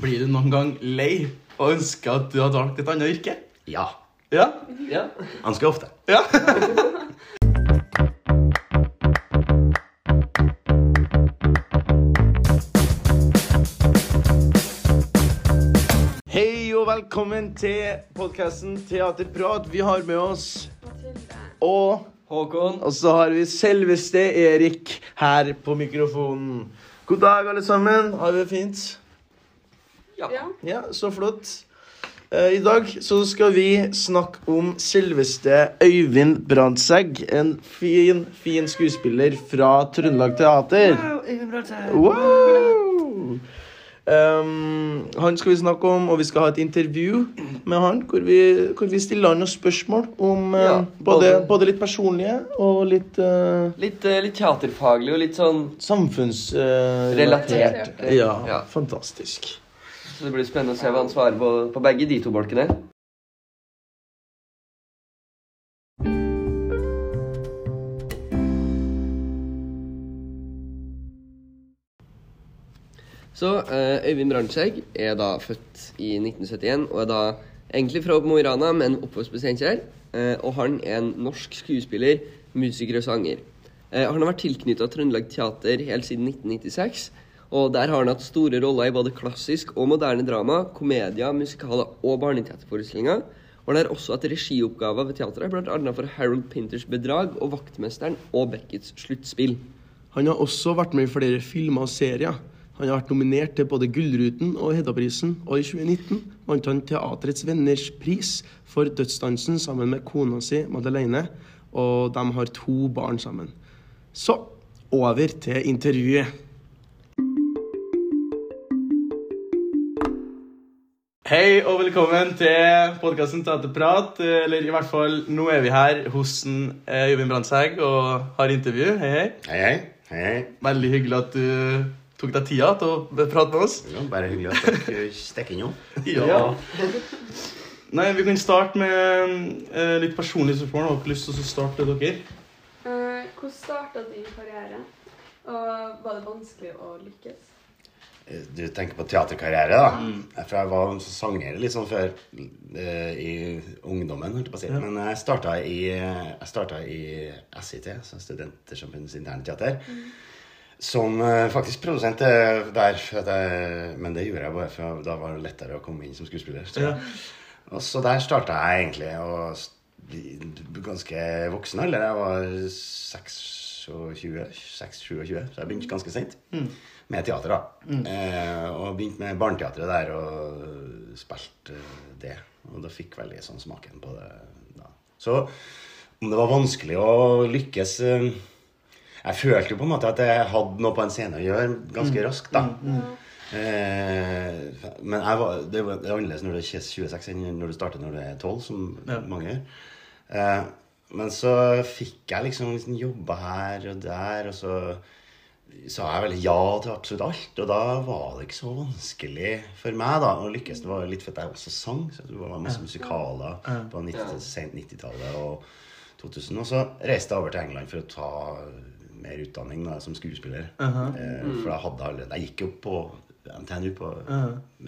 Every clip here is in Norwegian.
Blir du noen gang lei og ønsker at du hadde valgt et annet yrke? Ja. Ja? Ja. Ganske ofte. Ja. Hei og velkommen til podkasten Teaterprat. Vi har med oss og Håkon. Og så har vi selveste Erik her på mikrofonen. God dag, alle sammen. Har vi det fint? Ja. Ja, så flott. Eh, I dag så skal vi snakke om selveste Øyvind Brandtzæg. En fin, fin skuespiller fra Trøndelag Teater. Wow! Øyvind Um, han skal vi snakke om, og vi skal ha et intervju med han hvor vi, hvor vi stiller han noen spørsmål om eh, Ja, både, både- både litt personlige og litt uh, Litt, uh, litt teaterfaglig og litt sånn samfunnsrelatert. Uh, ja, Ja. fantastisk. Så det blir spennende å se hva han svarer på, på begge de to bolkene. Så eh, Øyvind Brandtzæg er da født i 1971 og er da egentlig fra Mo i Rana, men oppvokst på Steinkjer. Eh, og han er en norsk skuespiller, musiker og sanger. Eh, han har vært tilknytta Trøndelag Teater helt siden 1996. Og der har han hatt store roller i både klassisk og moderne drama, komedier, musikaler og barneteaterforestillinger. Og han har også hatt regioppgaver ved teatret, bl.a. for Harold Pinters Bedrag og Vaktmesteren og Beckets Sluttspill. Han har også vært med i flere filmer og serier. Han har vært nominert til både Gullruten og Heddaprisen, og i 2019 vant han Teatrets Venners pris for dødsdansen sammen med kona si Madeleine, og de har to barn sammen. Så over til intervjuet. Hei og velkommen til podkasten Teaterprat. Eller i hvert fall, nå er vi her hos eh, Øyvind Brandtzæg og har intervju. Hei, hei. Hei, hei. hei, hei. Veldig hyggelig at du tok deg tida til å prate med oss. Ja, bare hyggelig at dere stikker innom. Ja. Nei, Vi kan starte med eh, litt personlige spørsmål. Har dere lyst til å starte dere? Uh, hvordan starta din karriere? Og var det vanskelig å lykkes? Du tenker på teaterkarriere, da. For jeg var sanger litt sånn før eh, i ungdommen, holdt jeg på å si. Men jeg starta i, jeg startet i SIT, altså Studentersamfunnets interne teater. Som eh, faktisk produsent eh, der. For at jeg, men det gjorde jeg bare for da var det lettere å komme inn som skuespiller. Så, Ja. Og så der starta jeg egentlig å bli ganske voksen alder. Jeg var 26-27, så jeg begynte ganske sent med teater. da. Eh, og begynte med barneteatret der og spilte det. Og da fikk veldig sånn smaken på det. da. Så om det var vanskelig å lykkes eh, Jeg følte jo på en måte at jeg hadde noe på en scene å gjøre ganske raskt. da. Eh, men var, det, var, det er annerledes når du er 26 enn når du starter når du er 12, som Ja. mange gjør. Eh, men så fikk jeg liksom, liksom jobba her og der, og så sa jeg vel ja til absolutt alt. Og da var det ikke så vanskelig for meg da, å lykkes. Det var litt fordi jeg også sang. så Det var masse musikaler på 90, sent 90-tallet og 2000. Og så reiste jeg over til England for å ta mer utdanning da, som skuespiller. eh, for jeg hadde allerede Jeg gikk jo på NTNU på,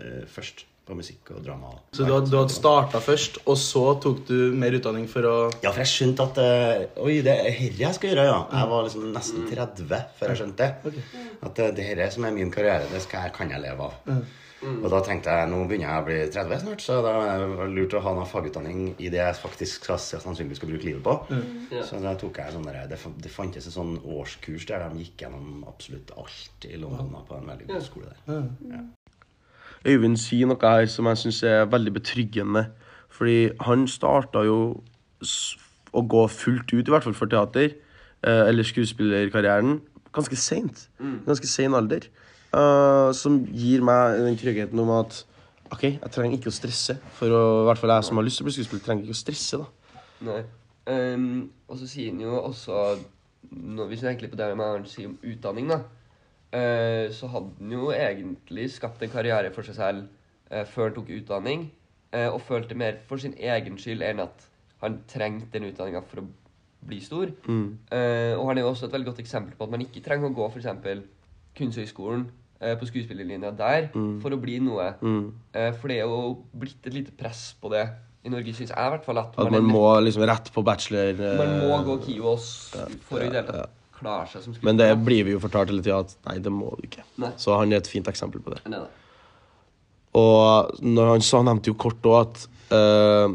eh, først, på musikk og drama. Så du hadde, du hadde starta først, og så tok du mer utdanning for å Ja, for jeg skjønte at uh, Oi, det er dette jeg skal gjøre, ja. Jeg var liksom nesten 30 før jeg skjønte det. At uh, det dette som er min karriere, det skal jeg, kan jeg leve av. Og da tenkte jeg nå begynner jeg å bli 30 snart, så da er det lurt å ha noe fagutdanning i det jeg faktisk skal, sannsynligvis skal bruke livet på. Ja. Så da tok jeg sånn der, det, det fantes en sånn årskurs der de gikk gjennom absolutt alt i London på en veldig god skole der. Øyvind sier noe her som jeg syns er veldig betryggende. Fordi han starta jo å gå fullt ut, i hvert fall for teater, eh, eller skuespillerkarrieren, ganske seint. Ganske sein alder. Eh, som gir meg den tryggheten om at OK, jeg trenger ikke å stresse. For å, i hvert fall jeg som har lyst til å bli skuespiller, trenger ikke å stresse, da. Nei. Um, og så sier han jo også når Vi snakker egentlig på det med Arnt sier om utdanning, da. Eh, så hadde han jo egentlig skapt en karriere for seg selv eh, før han tok utdanning. eh, og følte mer for sin egen skyld enn at han trengte den utdanninga for å bli stor. Eh, og han er jo også et veldig godt eksempel på at man ikke trenger å gå f.eks. Kunsthøgskolen på skuespillerlinja der for å bli noe. Mm. For det er jo blitt et lite press på det i Norge, syns jeg i hvert fall. At, At er man må liksom rett på bachelor. man må gå KIOS for å i det hele tatt klare seg som skuespiller. Men det blir vi jo fortalt hele tida at nei, det må du ikke. Nei. Så han er et fint eksempel på det. Nei. Og når han sa, han nevnte jo kort òg at uh,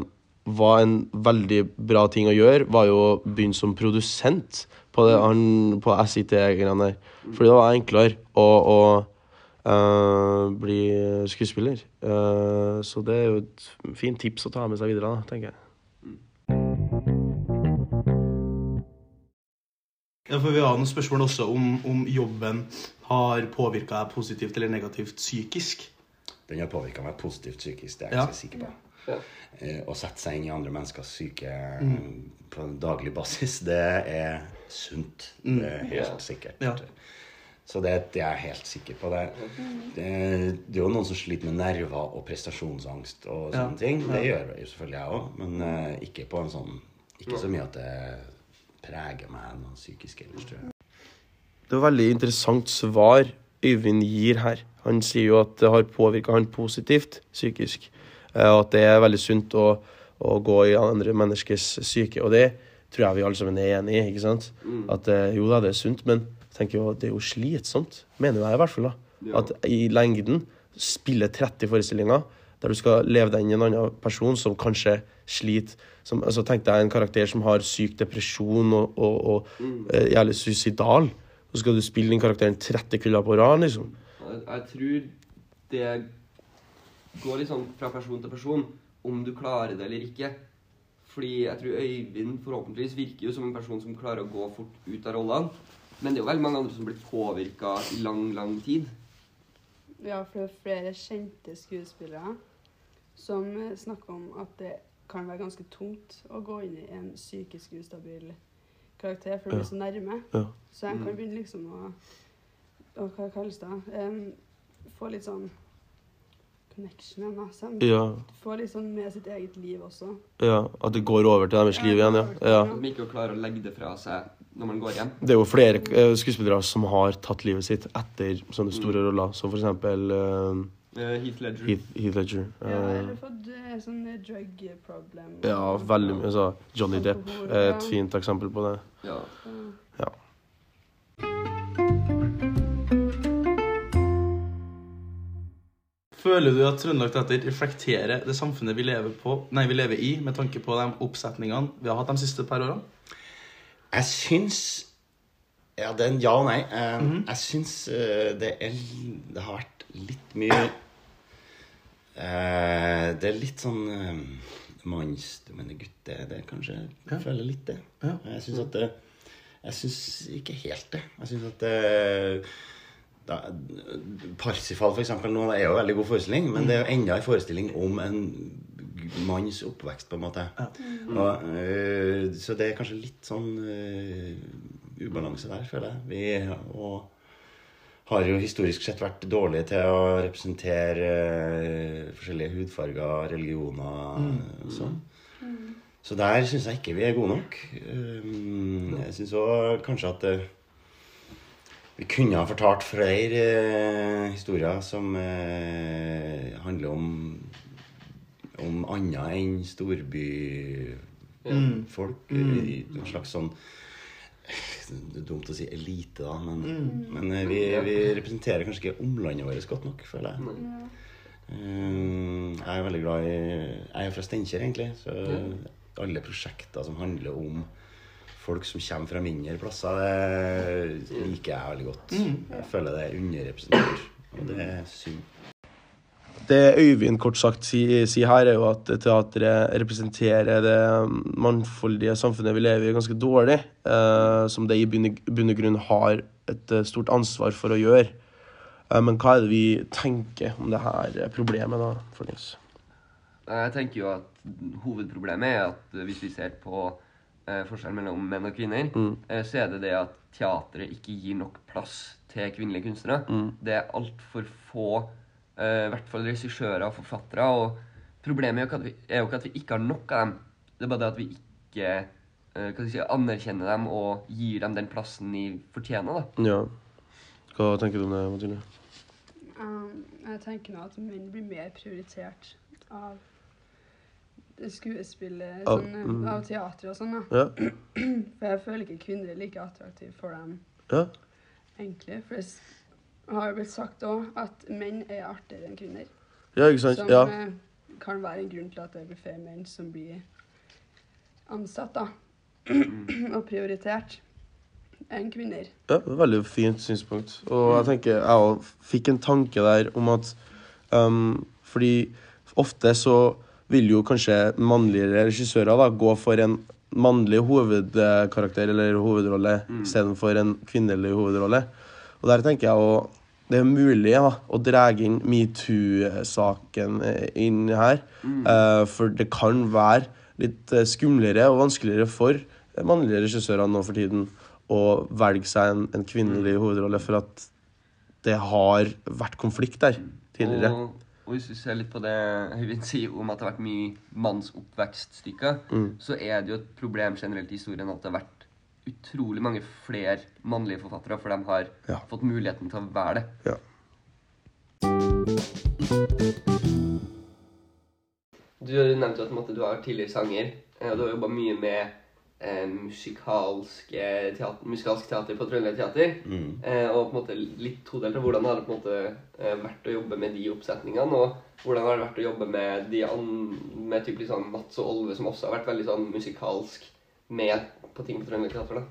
var en veldig bra ting å gjøre, var jo å begynne som produsent på, det, han, på SIT-greiene der. Fordi det var enklere å, å uh, bli skuespiller. Uh, så det er jo et fint tips å ta med seg videre, da, tenker jeg. Ja, for Vi har noen spørsmål også om, om jobben har påvirka deg positivt eller negativt psykisk. Den har påvirka meg positivt psykisk, det er jeg Ja. så sikker på. Ja. Eh, Å sette seg inn i andre menneskers syke Mm. på en daglig basis, det er sunt. Det er helt sikkert. Mm. Ja. Så det, det er jeg helt sikker på. Det, det, det er jo noen som sliter med nerver og prestasjonsangst og Ja. sånne ting. Det gjør jo selvfølgelig jeg òg, men eh, ikke på en sånn Ikke så mye at det preger meg noe psykisk ellers, tror jeg. Det er veldig interessant svar Øyvind gir her. Han sier jo at det har påvirka han positivt psykisk. eh, Og at det er veldig sunt å, å gå i andre menneskers syke. Og det tror jeg vi alle sammen er enig i. ikke sant? At eh, jo da, det er sunt, men tenker jo det er jo slitsomt. Mener jeg i hvert fall. da. Ja. At i lengden spiller 30 forestillinger der du skal leve deg inn i en annen person som kanskje sliter. Som, altså Tenk deg en karakter som har syk depresjon og, og, og eh, jævlig suicidal. Så skal du spille den karakteren 30 kulder på rad, liksom. Jeg, jeg tror det går litt sånn fra person til person om du klarer det eller ikke. Fordi jeg tror Øyvind forhåpentligvis virker jo som en person som klarer å gå fort ut av rollene. Men det er jo veldig mange andre som blir påvirka i lang, lang tid. Ja, for det er flere kjente skuespillere som eh, snakker om at det kan være ganske tungt å gå inn i en psykisk ustabil karakter, for det Ja. blir så nærme. Ja. Så jeg kan begynne liksom å, å Hva kalles det? Um, få litt sånn connection igjen, meg selv. Ja, Få litt sånn med sitt eget liv også. ja. At det går over til deres liv igjen, ja. ja. Om ikke klarer å legge det fra seg når man går hjem. Det er jo flere eh, skuespillere som har tatt livet sitt etter sånne store roller, som for eksempel Eh, Heath Ledger. Heath, Heath Ledger. Ja, Eh, eller fått uh, sånn eh, drug problem. ja, veldig mye. Altså, Johnny Depp er et fint eksempel på det. Ja. Ja. Føler du at Trøndelag Teater reflekterer det samfunnet vi lever, på, nei, vi lever i, med tanke på de oppsetningene vi har hatt de siste par årene? Jeg syns Ja, det er en ja og nei. Eh, Jeg syns uh, det er Det har vært litt mye uh, Det er litt sånn uh, manns... Du mener gutte... det, er kanskje Jeg føler litt det. Ja. Jeg syns at det Jeg syns ikke helt det. Jeg syns at det da, Parsifal, for eksempel, nå det er jo en veldig god forestilling, men det er jo enda en forestilling om en manns oppvekst, på en måte. Og, øh, så det er kanskje litt sånn øh, ubalanse der, føler jeg. Vi og har jo historisk sett vært dårlige til å representere uh, forskjellige hudfarger, religioner og sånn. Så der syns jeg ikke vi er gode nok. Um, jeg syns òg kanskje at uh, vi kunne ha fortalt flere eh, historier som eh, handler om om annet enn storbyfolk. I en slags sånn Det er dumt å si elite, da, men, men eh, vi, vi representerer kanskje ikke omlandet vårt godt nok, føler jeg. Eh, jeg er veldig glad i Jeg er fra Steinkjer, egentlig. Så alle prosjekter som handler om folk som kommer fra mindre plasser, det liker jeg veldig godt. Jeg føler det er underrepresentert, og det er synd. Det Øyvind kort sagt sier si her, er jo at teatret representerer det mangfoldige samfunnet vi lever i, ganske dårlig. Eh, som det i bunn og grunn har et eh, stort ansvar for å gjøre. Eh, men hva er det vi tenker om det her problemet, da, folkens? Jeg tenker jo at hovedproblemet er at eh, hvis vi ser på eh, forskjellen mellom menn og kvinner, eh, så er det det at teatret ikke gir nok plass til kvinnelige kunstnere. Det er altfor få, i hvert fall regissører og forfattere. Og problemet er jo, vi, er jo ikke at vi ikke har nok av dem. Det er bare det at vi ikke eh, si, anerkjenner dem og gir dem den plassen de fortjener. da. Ja. Hva tenker du om det, Mathilde? Um, jeg tenker nå at menn blir mer prioritert av skuespillet, Av- sånn, mm. av teater og sånn. da. Ja. For jeg føler ikke kvinner er like attraktive for dem, ja. egentlig. For det har jo blitt sagt òg at menn er artigere enn kvinner. Ja, ikke sant? Som Ja. eh, kan være en grunn til at det blir flere menn som blir ansatt, da. og prioritert enn kvinner. Ja, det er et veldig fint synspunkt. Og jeg tenker, jeg òg fikk en tanke der om at um, Fordi ofte så vil jo kanskje mannlige regissører da gå for en mannlig hovedkarakter eller hovedrolle Mm. istedenfor en kvinnelig hovedrolle. Og der tenker jeg å det er mulig da, å dra inn metoo-saken eh, inn her. Eh, for det kan være litt eh, skumlere og vanskeligere for mannlige regissører nå for tiden å velge seg en, en kvinnelig hovedrolle, for at det har vært konflikt der tidligere. Og, og hvis vi ser litt på det Høyvind sier om at det har vært mye mannsoppvekststykker, Mm. så er det jo et problem generelt i historien at det har vært utrolig mange flere mannlige forfattere, for de har Ja. fått muligheten til å være det. Ja. Du nevnte at måte, du har tidligere sanger, eh, og du har jobba mye med eh, musikalsk, teater, musikalsk teater på Trøndelag Teater. Mm. Eh, og på en måte litt todelt. av Hvordan har det på en måte eh, vært å jobbe med de oppsetningene? Og hvordan har det vært å jobbe med de an med typ sånn Mats og Olve, som også har vært veldig sånn musikalsk med på ting på Trøndelag da?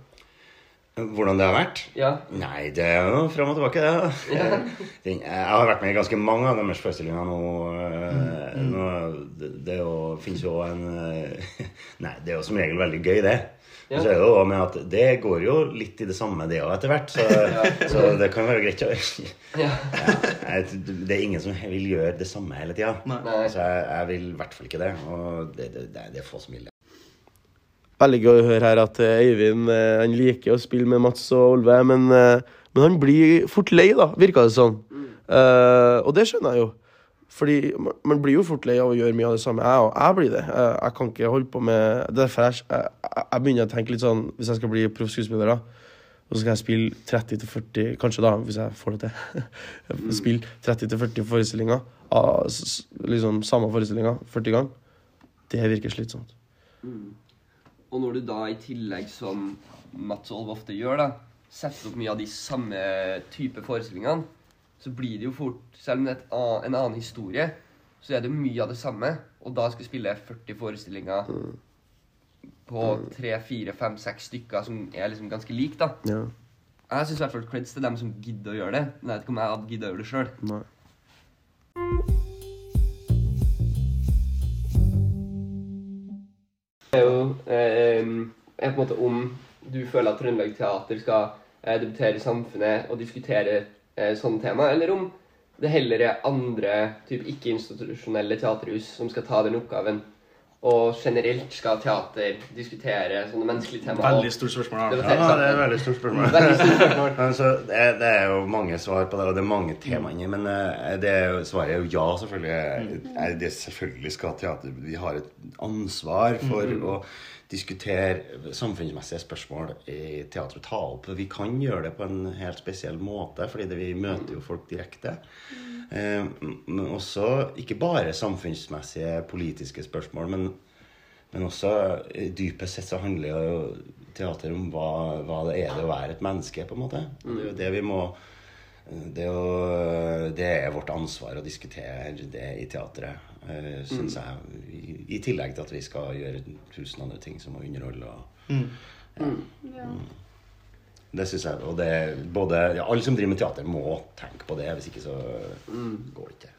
Hvordan det har vært? Ja. Nei, det er jo fram og tilbake, det. da. Jeg har vært med i ganske mange av deres forestillinger nå. eh, nå det, det jo, finnes jo en eh, Nei, det er jo som regel veldig gøy, det. Ja. Så er det jo med at det går jo litt i det samme, det òg, etter hvert. Så, så det kan være greit å ja. ja, Det er ingen som vil gjøre det samme hele tida. Så jeg, jeg vil i hvert fall ikke det. Og det, det, det, er få som vil. Veldig gøy å høre her at eh, Øyvind eh, han liker å spille med Mats og Olve, men, eh, men han blir fort lei, da, virka det som. Eh, og det skjønner jeg jo. Fordi man, blir jo fort lei av å gjøre mye av det samme. Jeg, jeg blir det. Jeg, jeg kan ikke holde på med Derfor jeg, jeg, jeg begynner å tenke litt sånn Hvis jeg skal bli proffskuespiller, da, og så skal jeg spille 30-40 Kanskje, da, hvis jeg får det til. spille 30-40 forestillinger. Av, s- liksom samme forestillinga 40 ganger. Det virker slitsomt. Og når du da i tillegg, som Mats og Olve ofte gjør, da, setter opp mye av de samme type forestillingene, så blir det jo fort Selv om det er en annen historie, så er det mye av det samme. Og da skal spille 40 forestillinger på tre, fire, fem, seks stykker som er liksom ganske like, da. Ja. Jeg syns i hvert fall creds til dem som gidder å gjøre det. Men jeg vet ikke om jeg hadde giddet å gjøre det sjøl. Er jo eh, er på en måte om du føler at Trøndelag Teater skal eh, debutere i samfunnet og diskutere eh, sånne tema, eller om det heller er andre type ikke-institusjonelle teaterhus som skal ta den oppgaven. Og generelt skal teater diskutere sånne menneskelige temaer. Veldig stort spørsmål. Ja, det er et veldig stort spørsmål. Veldig stort spørsmål. Altså, det, er, det er jo mange svar på det, og det er mange temaer inni, men eh, det er jo, svaret er jo ja, selvfølgelig. Eh, Det, selvfølgelig skal teater Vi har et ansvar for å diskutere samfunnsmessige spørsmål i teater og ta opp. Vi kan gjøre det på en helt spesiell måte, fordi vi møter jo folk direkte. Eh, men også ikke bare samfunnsmessige politiske spørsmål, men, men også eh, dypest sett så handler jo teater om hva, hva det er det å være et menneske, på en måte. Det er jo det vi må det, er jo, det er vårt ansvar å diskutere det i teatret, uh, syns jeg. I, I tillegg til at vi skal gjøre tusen andre ting som å underholde. Og, Ja. det syns jeg. Og det, er både, ja, alle som driver med teater, må tenke på det. Hvis ikke så går det ikke.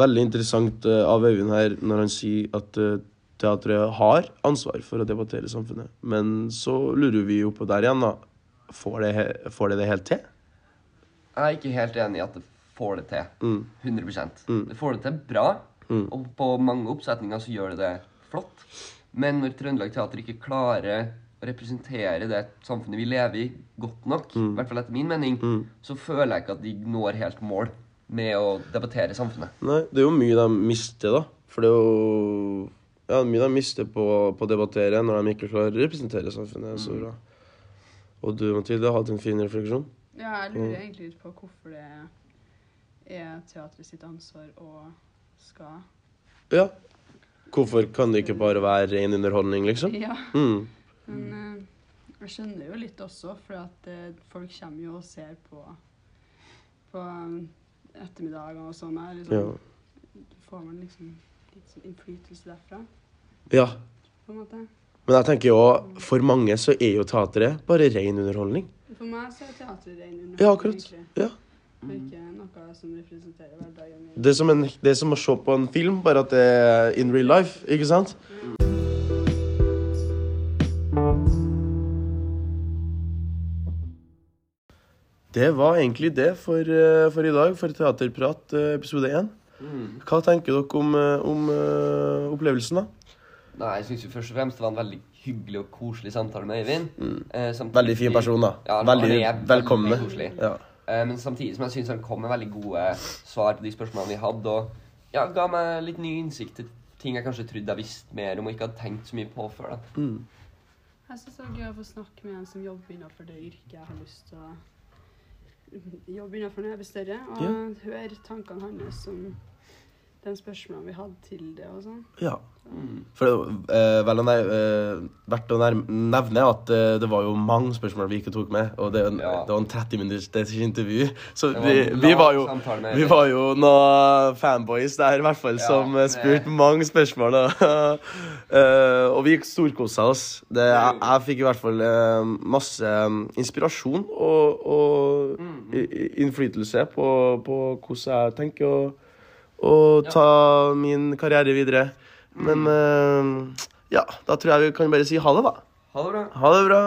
Veldig interessant eh, av Øyvind her når han sier at eh, teatret har ansvar for å debattere samfunnet. Men så lurer vi jo på der igjen, da. Får det, får det det helt til? Jeg er ikke helt enig i at det får det til. Mm. 100% Det får det til bra, og på mange oppsetninger så gjør det det flott. Men når Trøndelag Teater ikke klarer å representere det samfunnet vi lever i, godt nok, i hvert fall etter min mening, så føler jeg ikke at de når helt mål med å debattere samfunnet. Nei, det er jo mye de mister, da. For det er jo ja, mye de mister på, på å debattere når de ikke klarer å representere samfunnet så bra. Og du, Mathilde, har hatt en fin refleksjon? Ja, jeg lurer egentlig litt på hvorfor det er teatret sitt ansvar og skal Ja. Hvorfor kan det ikke bare være ren underholdning, liksom? Ja. Mm. Men eh, jeg skjønner jo litt også, for at eh, folk kommer jo og ser på på um, ettermiddagene og sånn her. Liksom, Ja. Får man liksom litt sånn innflytelse derfra, ja. på en måte. Men jeg tenker jo, for mange så er jo teatret bare ren underholdning. For meg så er teatret ren underholdning. Ja, akkurat. egentlig. Ja. Og ikke noe som representerer hverdagen min. Det er, som en, det er som å se på en film, bare at det er in real life, ikke sant? Det var egentlig det for, eh, for i dag, for Teaterprat eh, episode 1. Mm. Hva tenker dere om, eh, om eh, opplevelsen, da? Nei, jeg syns jo først og fremst det var en veldig hyggelig og koselig samtale med Øyvind. Eh, Mm. Veldig fin person, da. Ja, veldig veldig velkommen. koselig. Ja. Eh, men samtidig som jeg syns han kom med veldig gode svar på de spørsmålene vi hadde, og ja, ga meg litt ny innsikt til ting jeg kanskje trodde jeg visste mer om og ikke hadde tenkt så mye på før. da. Mm. Jeg syns det er gøy å få snakke med en som jobber innenfor det yrket jeg har lyst til å jobbe innenfor når jeg blir større, og Ja. høre tankene hans om de spørsmålene vi hadde til det og sånn. ja. Mm. For det er eh, vel å eh, verdt å nevne at eh, det var jo mange spørsmål vi ikke tok med. Og det, Ja. det var en 30 minutters intervju. Så var vi, vi, var jo, vi var jo noen fanboys der, i hvert fall, Ja, som det- spurte mange spørsmål. Og, eh, og vi storkosa oss. Det, jeg, jeg fikk i hvert fall masse inspirasjon og, og Mm. i- innflytelse på, på hvordan jeg tenker å, å ta min karriere videre. Men Mm. eh, ja, da tror jeg vi kan bare si ha det, da. Ha det bra. Ha det bra.